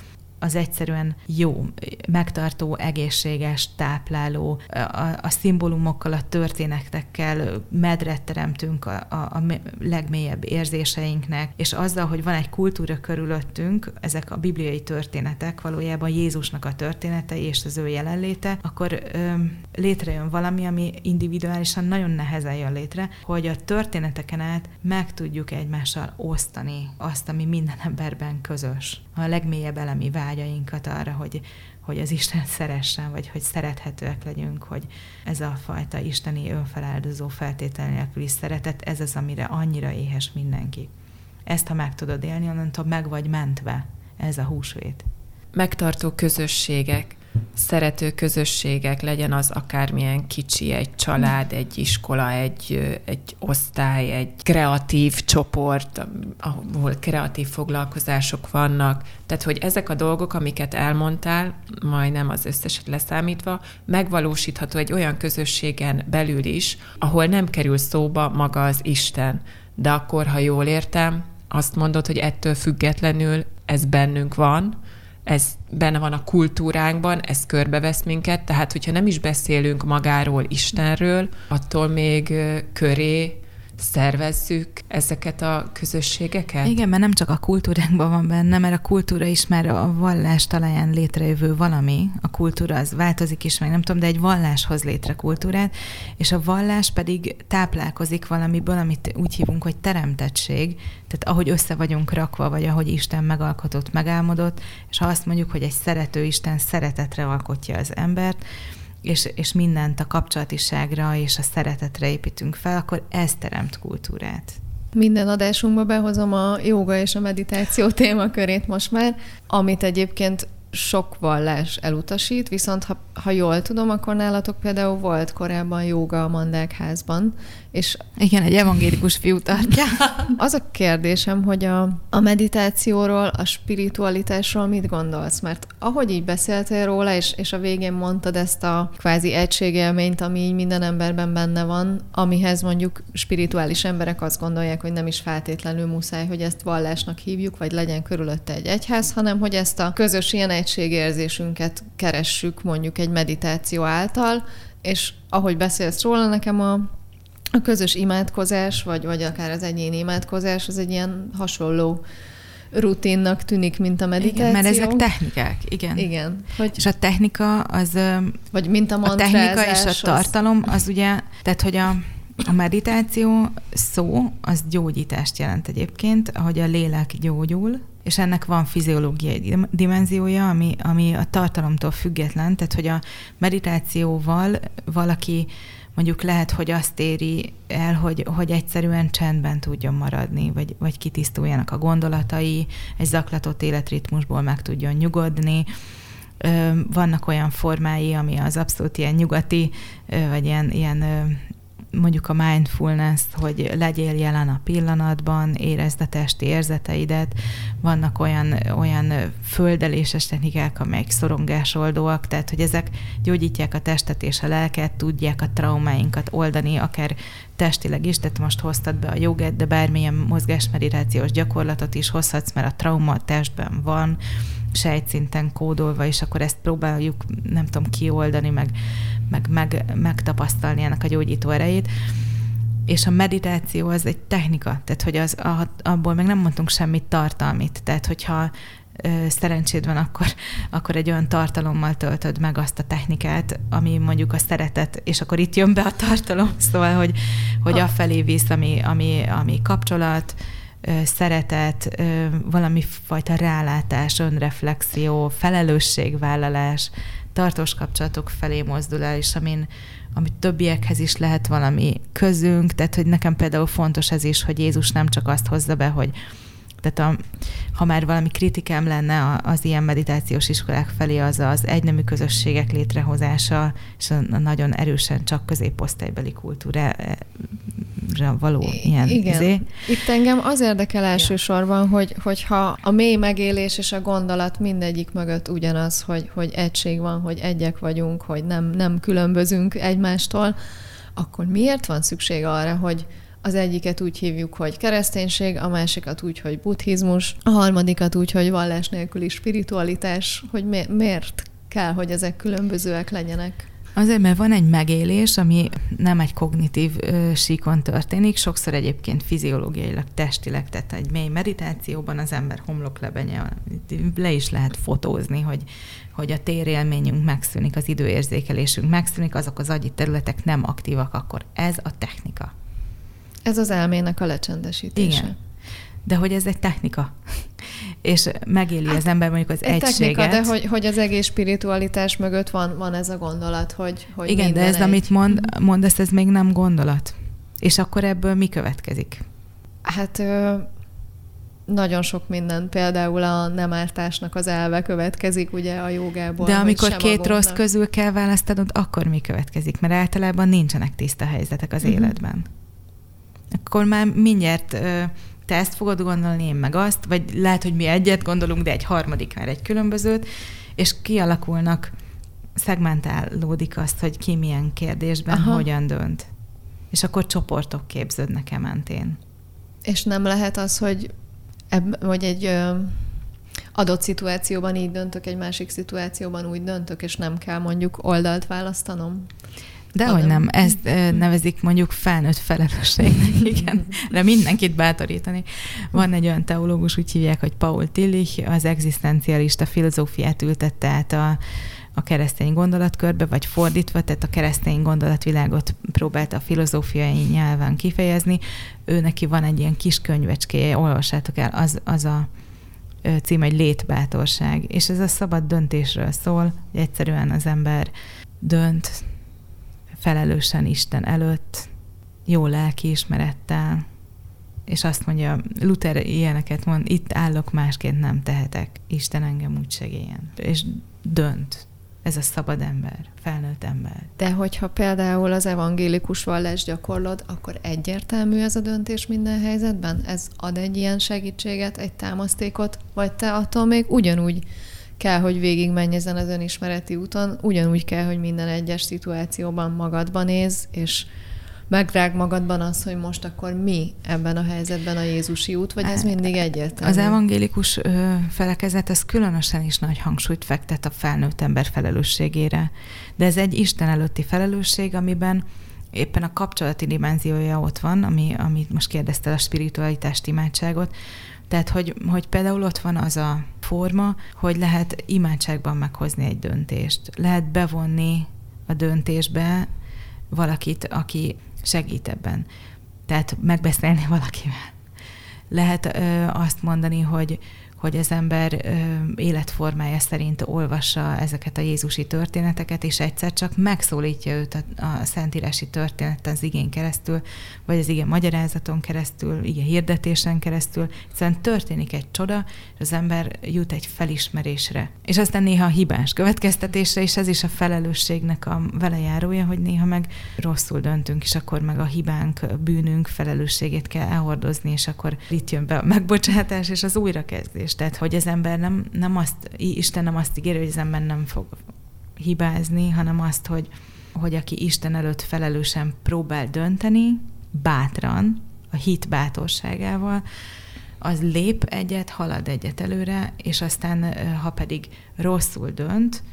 az egyszerűen jó, megtartó, egészséges, tápláló, a, a szimbólumokkal, a történetekkel medret teremtünk a, a, a legmélyebb érzéseinknek, és azzal, hogy van egy kultúra körülöttünk, ezek a bibliai történetek, valójában Jézusnak a történetei és az ő jelenléte, akkor ö, létrejön valami, ami individuálisan nagyon nehezen jön létre, hogy a történeteken át meg tudjuk egymással osztani azt, ami minden emberben közös. A legmélyebb elemi vágy vágyainkat arra, hogy, hogy az Isten szeressen, vagy hogy szerethetőek legyünk, hogy ez a fajta isteni önfeláldozó feltétel nélküli szeretet, ez az, amire annyira éhes mindenki. Ezt, ha meg tudod élni, onnantól meg vagy mentve. Ez a húsvét. Megtartó közösségek szerető közösségek, legyen az akármilyen kicsi, egy család, egy iskola, egy, egy osztály, egy kreatív csoport, ahol kreatív foglalkozások vannak. Tehát, hogy ezek a dolgok, amiket elmondtál, majdnem az összeset leszámítva, megvalósítható egy olyan közösségen belül is, ahol nem kerül szóba maga az Isten. De akkor, ha jól értem, azt mondod, hogy ettől függetlenül ez bennünk van, ez benne van a kultúránkban, ez körbevesz minket, tehát hogyha nem is beszélünk magáról, Istenről, attól még köré szervezzük ezeket a közösségeket? Igen, mert nem csak a kultúránkban van benne, mert a kultúra is már a vallás talaján létrejövő valami. A kultúra az változik is, meg nem tudom, de egy vallás hoz létre kultúrát, és a vallás pedig táplálkozik valamiből, amit úgy hívunk, hogy teremtettség, tehát ahogy össze vagyunk rakva, vagy ahogy Isten megalkotott, megálmodott, és ha azt mondjuk, hogy egy szerető Isten szeretetre alkotja az embert, és, és mindent a kapcsolatiságra és a szeretetre építünk fel, akkor ez teremt kultúrát. Minden adásunkba behozom a joga és a meditáció témakörét most már, amit egyébként sok vallás elutasít, viszont ha, ha jól tudom, akkor nálatok például volt korábban joga a Mandák házban, És Igen, egy evangélikus fiú tartja. [laughs] Az a kérdésem, hogy a, a meditációról, a spiritualitásról mit gondolsz? Mert ahogy így beszéltél róla, és, és a végén mondtad ezt a kvázi egységélményt, ami így minden emberben benne van, amihez mondjuk spirituális emberek azt gondolják, hogy nem is feltétlenül muszáj, hogy ezt vallásnak hívjuk, vagy legyen körülötte egy egyház, hanem hogy ezt a közös ilyen egységérzésünket keressük mondjuk egy meditáció által, és ahogy beszélsz róla, nekem a, a közös imádkozás, vagy, vagy akár az egyéni imádkozás, az egy ilyen hasonló rutinnak tűnik, mint a meditáció. Igen, mert ezek technikák, igen. Igen. Hogy, és a technika az... Vagy mint a A technika és a tartalom az, az ugye, tehát hogy a, a meditáció szó, az gyógyítást jelent egyébként, ahogy a lélek gyógyul, és ennek van fiziológiai dimenziója, ami, ami a tartalomtól független, tehát hogy a meditációval valaki mondjuk lehet, hogy azt éri el, hogy, hogy egyszerűen csendben tudjon maradni, vagy, vagy kitisztuljanak a gondolatai, egy zaklatott életritmusból meg tudjon nyugodni. Vannak olyan formái, ami az abszolút ilyen nyugati, vagy ilyen, ilyen mondjuk a mindfulness, hogy legyél jelen a pillanatban, érezd a testi érzeteidet, vannak olyan, olyan földeléses technikák, amelyek szorongásoldóak, tehát hogy ezek gyógyítják a testet és a lelket, tudják a traumáinkat oldani, akár testileg is, tehát most hoztad be a jogát, de bármilyen mozgásmeditációs gyakorlatot is hozhatsz, mert a trauma a testben van, sejtszinten kódolva, és akkor ezt próbáljuk, nem tudom, kioldani, meg, meg, meg megtapasztalni ennek a gyógyító erejét. És a meditáció az egy technika, tehát hogy az, abból meg nem mondtunk semmit tartalmit. Tehát, hogyha szerencséd van, akkor, akkor egy olyan tartalommal töltöd meg azt a technikát, ami mondjuk a szeretet, és akkor itt jön be a tartalom, [laughs] szóval, hogy, hogy afelé visz, ami, ami, ami kapcsolat, szeretet, valami fajta rálátás, önreflexió, felelősségvállalás, tartós kapcsolatok felé mozdul el, és amin, amit többiekhez is lehet valami közünk, tehát hogy nekem például fontos ez is, hogy Jézus nem csak azt hozza be, hogy tehát a, ha már valami kritikám lenne az ilyen meditációs iskolák felé, az az egynemű közösségek létrehozása, és a, nagyon erősen csak középosztálybeli kultúra való ilyen Igen. Izé. Itt engem az érdekel elsősorban, hogy, hogyha a mély megélés és a gondolat mindegyik mögött ugyanaz, hogy, hogy egység van, hogy egyek vagyunk, hogy nem, nem különbözünk egymástól, akkor miért van szükség arra, hogy, az egyiket úgy hívjuk, hogy kereszténység, a másikat úgy, hogy buddhizmus, a harmadikat úgy, hogy vallás nélküli spiritualitás, hogy mi- miért kell, hogy ezek különbözőek legyenek. Azért, mert van egy megélés, ami nem egy kognitív ö, síkon történik, sokszor egyébként fiziológiailag, testileg, tehát egy mély meditációban az ember homloklebenye, le is lehet fotózni, hogy, hogy a térélményünk megszűnik, az időérzékelésünk megszűnik, azok az agyi területek nem aktívak, akkor ez a technika. Ez az elmének a lecsendesítése. Igen. De hogy ez egy technika. [laughs] És megéli hát, az ember mondjuk az egy egységet. Technika, de hogy, hogy az egész spiritualitás mögött van, van ez a gondolat, hogy, hogy Igen, de ez, egy... amit mond, mondasz, ez még nem gondolat. És akkor ebből mi következik? Hát nagyon sok minden, például a nem ártásnak az elve következik ugye a jogából. De amikor két rossz közül kell választanod, akkor mi következik? Mert általában nincsenek tiszta helyzetek az uh-huh. életben akkor már mindjárt te ezt fogod gondolni, én meg azt, vagy lehet, hogy mi egyet gondolunk, de egy harmadik már egy különbözőt, és kialakulnak, szegmentálódik azt, hogy ki milyen kérdésben Aha. hogyan dönt. És akkor csoportok képződnek e mentén. És nem lehet az, hogy, ebb, hogy egy ö, adott szituációban így döntök, egy másik szituációban úgy döntök, és nem kell mondjuk oldalt választanom? De hogy nem, ezt nevezik mondjuk felnőtt felelősségnek, [laughs] igen, de mindenkit bátorítani. Van egy olyan teológus, úgy hívják, hogy Paul Tillich, az egzisztencialista filozófiát ültette át a, a keresztény gondolatkörbe, vagy fordítva, tehát a keresztény gondolatvilágot próbálta a filozófiai nyelven kifejezni. Ő neki van egy ilyen kis könyvecskéje, olvassátok el, az, az a cím, egy létbátorság. És ez a szabad döntésről szól, hogy egyszerűen az ember dönt, felelősen Isten előtt, jó lelkiismerettel, és azt mondja, Luther ilyeneket mond, itt állok, másként nem tehetek, Isten engem úgy segéljen. És dönt. ez a szabad ember, felnőtt ember. De hogyha például az evangélikus vallás gyakorlod, akkor egyértelmű ez a döntés minden helyzetben? Ez ad egy ilyen segítséget, egy támasztékot, vagy te attól még ugyanúgy kell, hogy végigmenj ezen az önismereti úton, ugyanúgy kell, hogy minden egyes szituációban magadban néz, és megrág magadban az, hogy most akkor mi ebben a helyzetben a Jézusi út, vagy ez mindig egyértelmű? Az evangélikus felekezet az különösen is nagy hangsúlyt fektet a felnőtt ember felelősségére. De ez egy Isten előtti felelősség, amiben éppen a kapcsolati dimenziója ott van, ami, amit most kérdezte a spiritualitást, imádságot, tehát, hogy, hogy például ott van az a forma, hogy lehet imádságban meghozni egy döntést. Lehet bevonni a döntésbe valakit, aki segít ebben. Tehát megbeszélni [laughs] valakivel. Lehet ö, azt mondani, hogy hogy az ember életformája szerint olvassa ezeket a Jézusi történeteket, és egyszer csak megszólítja őt a, a szentírási történet az igén keresztül, vagy az igen magyarázaton keresztül, igen hirdetésen keresztül. Egyszerűen történik egy csoda, és az ember jut egy felismerésre. És aztán néha a hibás következtetésre, és ez is a felelősségnek a velejárója, hogy néha meg rosszul döntünk, és akkor meg a hibánk, bűnünk felelősségét kell elhordozni, és akkor itt jön be a megbocsátás, és az újrakezdés is. Tehát, hogy az ember nem, nem azt, Isten nem azt ígéri, hogy az ember nem fog hibázni, hanem azt, hogy, hogy aki Isten előtt felelősen próbál dönteni, bátran, a hit bátorságával, az lép egyet, halad egyet előre, és aztán, ha pedig rosszul dönt,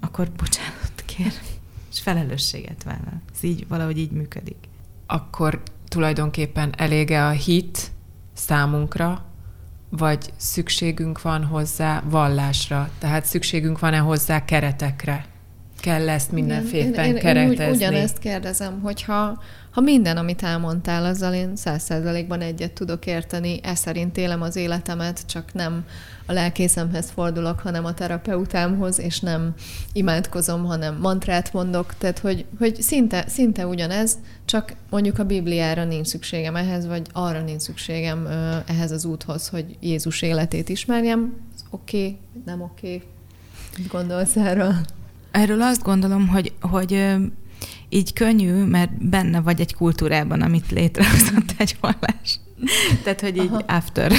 akkor bocsánat kér, és felelősséget vállal. Ez így, valahogy így működik. Akkor tulajdonképpen elége a hit számunkra, vagy szükségünk van hozzá vallásra, tehát szükségünk van-e hozzá keretekre? Kell ezt mindenféleképpen én, én, keretezni? Én úgy, ugyanezt kérdezem, hogyha ha minden, amit elmondtál, azzal én száz százalékban egyet tudok érteni, e szerint élem az életemet, csak nem a lelkészemhez fordulok, hanem a terapeutámhoz, és nem imádkozom, hanem mantrát mondok, tehát hogy, hogy szinte, szinte ugyanez, csak mondjuk a Bibliára nincs szükségem ehhez, vagy arra nincs szükségem ehhez az úthoz, hogy Jézus életét ismerjem. Oké, okay, nem oké. Okay. Mit gondolsz erről? Erről azt gondolom, hogy, hogy így könnyű, mert benne vagy egy kultúrában, amit létrehozott egy vallás. Tehát, hogy így Aha. after.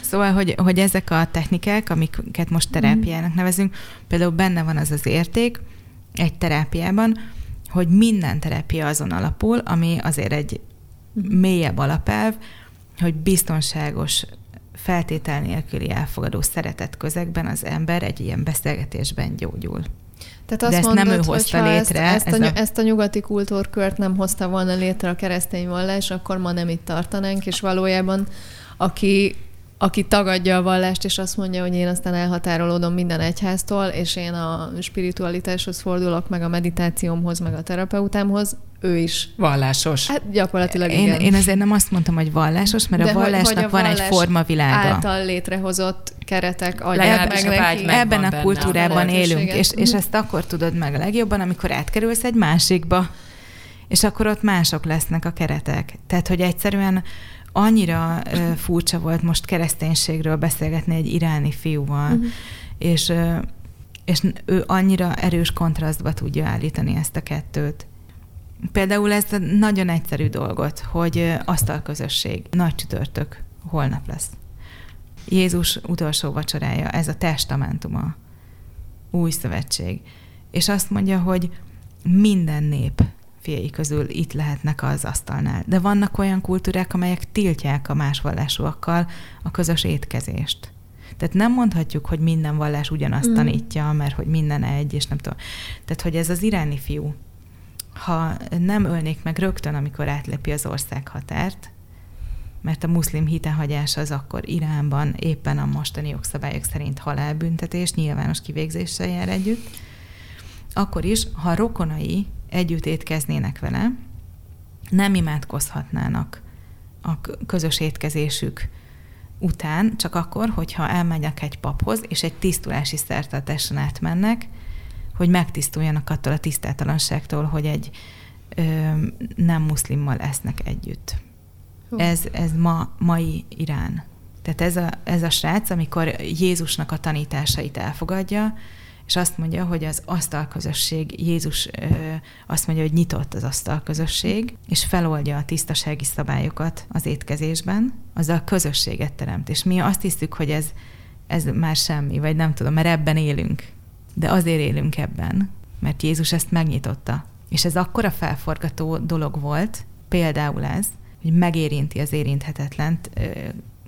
Szóval, hogy, hogy ezek a technikák, amiket most terápiának nevezünk, például benne van az az érték egy terápiában, hogy minden terápia azon alapul, ami azért egy mélyebb alapelv, hogy biztonságos, feltétel nélküli elfogadó szeretet közegben az ember egy ilyen beszélgetésben gyógyul. Tehát azt De ezt mondod, nem ő hozta létre. Ezt, ezt, a, a... ezt a nyugati kultúrkört nem hozta volna létre a keresztény vallás, akkor ma nem itt tartanánk, és valójában aki aki tagadja a vallást, és azt mondja, hogy én aztán elhatárolódom minden egyháztól, és én a spiritualitáshoz fordulok, meg a meditációmhoz, meg a terapeutámhoz, ő is. Vallásos. Hát gyakorlatilag én, igen. én azért nem azt mondtam, hogy vallásos, mert De a vallásnak hogy a van vallás egy formavilága. által létrehozott keretek adják meg neki. Ebben a kultúrában élünk, és, és ezt akkor tudod meg a legjobban, amikor átkerülsz egy másikba, és akkor ott mások lesznek a keretek. Tehát, hogy egyszerűen annyira furcsa volt most kereszténységről beszélgetni egy iráni fiúval, uh-huh. és, és ő annyira erős kontrasztba tudja állítani ezt a kettőt. Például ez nagyon egyszerű dolgot, hogy asztalközösség, nagy csütörtök, holnap lesz. Jézus utolsó vacsorája, ez a testamentuma, új szövetség. És azt mondja, hogy minden nép fiai közül itt lehetnek az asztalnál. De vannak olyan kultúrák, amelyek tiltják a más vallásúakkal a közös étkezést. Tehát nem mondhatjuk, hogy minden vallás ugyanazt mm. tanítja, mert hogy minden egy, és nem tudom. Tehát, hogy ez az iráni fiú, ha nem ölnék meg rögtön, amikor átlepi az ország határt, mert a muszlim hitehagyás az akkor Iránban éppen a mostani jogszabályok szerint halálbüntetés, nyilvános kivégzéssel jár együtt, akkor is, ha rokonai együtt étkeznének vele, nem imádkozhatnának a közös étkezésük után, csak akkor, hogyha elmegyek egy paphoz, és egy tisztulási szertartáson átmennek, hogy megtisztuljanak attól a tisztátalanságtól, hogy egy ö, nem muszlimmal esznek együtt. Ez, ez ma, mai Irán. Tehát ez a, ez a srác, amikor Jézusnak a tanításait elfogadja, és azt mondja, hogy az asztalközösség, Jézus azt mondja, hogy nyitott az asztalközösség, és feloldja a tisztasági szabályokat az étkezésben, azzal közösséget teremt. És mi azt hiszük, hogy ez, ez már semmi, vagy nem tudom, mert ebben élünk. De azért élünk ebben, mert Jézus ezt megnyitotta. És ez akkora felforgató dolog volt, például ez, hogy megérinti az érinthetetlent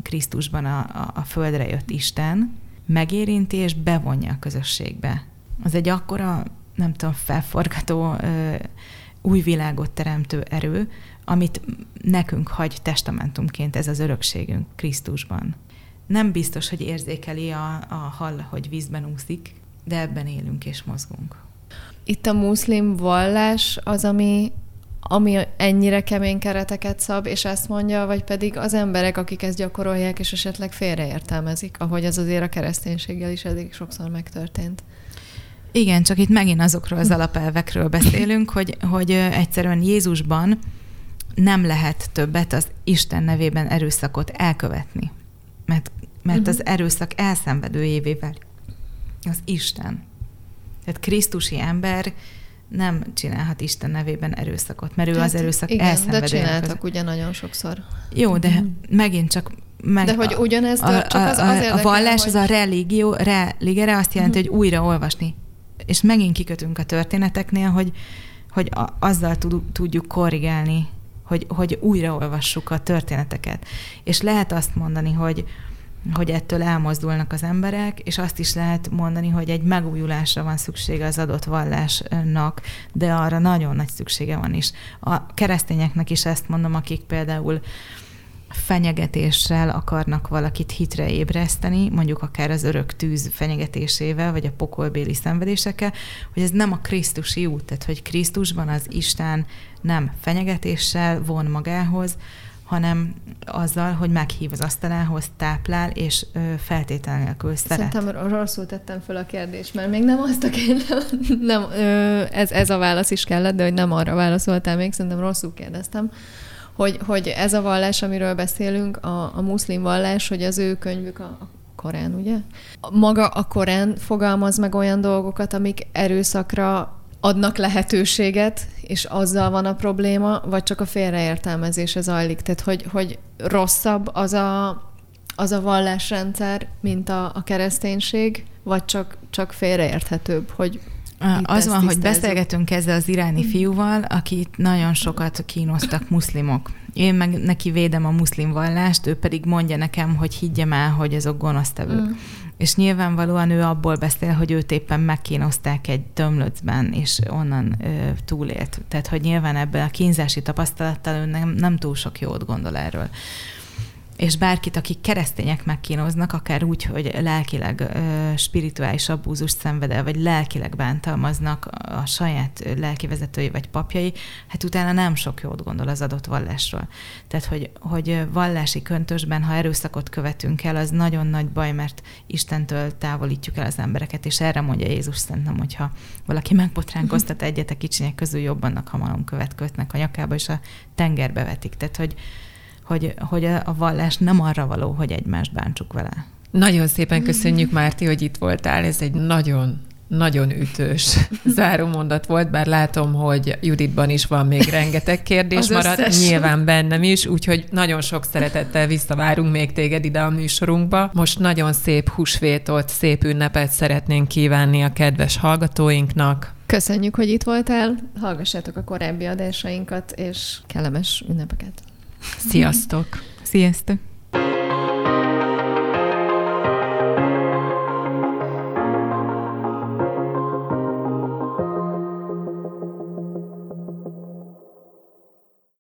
Krisztusban a, a, a földre jött Isten, megérinti és bevonja a közösségbe. Az egy akkora, nem tudom, felforgató, új világot teremtő erő, amit nekünk hagy testamentumként ez az örökségünk Krisztusban. Nem biztos, hogy érzékeli a, a hal, hogy vízben úszik, de ebben élünk és mozgunk. Itt a muszlim vallás az, ami ami ennyire kemény kereteket szab, és ezt mondja, vagy pedig az emberek, akik ezt gyakorolják, és esetleg félreértelmezik, ahogy az azért a kereszténységgel is eddig sokszor megtörtént. Igen, csak itt megint azokról az alapelvekről beszélünk, hogy, hogy egyszerűen Jézusban nem lehet többet az Isten nevében erőszakot elkövetni. Mert, mert uh-huh. az erőszak elszenvedőjévé az Isten. Tehát Krisztusi ember nem csinálhat Isten nevében erőszakot, mert ő Tehát, az erőszak igen, de csináltak ugye nagyon sokszor. Jó, de mm. megint csak meg de hogy ugyanez, a, csak az, az a, a vallás, hogy... az a religió, religere azt jelenti, uh-huh. hogy újra olvasni. És megint kikötünk a történeteknél, hogy, hogy a, azzal tudjuk korrigálni, hogy, hogy újra olvassuk a történeteket. És lehet azt mondani, hogy, hogy ettől elmozdulnak az emberek, és azt is lehet mondani, hogy egy megújulásra van szüksége az adott vallásnak, de arra nagyon nagy szüksége van is. A keresztényeknek is ezt mondom, akik például fenyegetéssel akarnak valakit hitre ébreszteni, mondjuk akár az örök tűz fenyegetésével, vagy a pokolbéli szenvedésekkel, hogy ez nem a Krisztusi út, tehát hogy Krisztusban az Isten nem fenyegetéssel von magához, hanem azzal, hogy meghív az asztalához, táplál, és feltétel nélkül szeret. Szerintem rosszul tettem fel a kérdést, mert még nem azt a kérdést, [laughs] nem, ez, ez a válasz is kellett, de hogy nem arra válaszoltál még, szerintem rosszul kérdeztem, hogy, hogy ez a vallás, amiről beszélünk, a, a muszlim vallás, hogy az ő könyvük a, a Korán, ugye? Maga a Korán fogalmaz meg olyan dolgokat, amik erőszakra adnak lehetőséget, és azzal van a probléma, vagy csak a félreértelmezése zajlik. Tehát, hogy, hogy rosszabb az a, az a vallásrendszer, mint a, a kereszténység, vagy csak, csak félreérthetőbb, hogy az van, hogy beszélgetünk ezzel az iráni fiúval, akit nagyon sokat kínoztak muszlimok. Én meg neki védem a muszlim vallást, ő pedig mondja nekem, hogy higgyem el, hogy azok gonosztevők. Mm. És nyilvánvalóan ő abból beszél, hogy őt éppen megkínozták egy tömlöcben, és onnan ö, túlélt. Tehát, hogy nyilván ebben a kínzási tapasztalattal ő nem, nem túl sok jót gondol erről és bárkit, akik keresztények megkínoznak, akár úgy, hogy lelkileg spirituális abúzust szenved el, vagy lelkileg bántalmaznak a saját lelkivezetői vagy papjai, hát utána nem sok jót gondol az adott vallásról. Tehát, hogy, hogy vallási köntösben, ha erőszakot követünk el, az nagyon nagy baj, mert Istentől távolítjuk el az embereket, és erre mondja Jézus szerintem, hogyha valaki megbotránkoztat egyet a kicsinyek közül jobbannak, ha malom követ kötnek a nyakába, és a tengerbe vetik. Tehát, hogy, hogy, hogy a vallás nem arra való, hogy egymást bántsuk vele. Nagyon szépen köszönjük, Márti, hogy itt voltál. Ez egy nagyon nagyon ütős [laughs] zárómondat volt, bár látom, hogy Juditban is van még rengeteg kérdés [laughs] maradt, nyilván bennem is, úgyhogy nagyon sok szeretettel visszavárunk még téged ide a műsorunkba. Most nagyon szép húsvétot, szép ünnepet szeretnénk kívánni a kedves hallgatóinknak. Köszönjük, hogy itt voltál, hallgassátok a korábbi adásainkat, és kellemes ünnepeket! Sziasztok! Sziasztok!